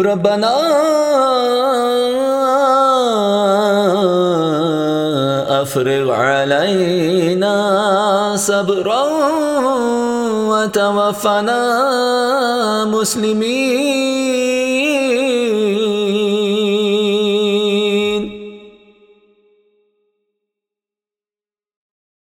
ربنا أفرغ علينا صبرا وتوفنا مسلمين.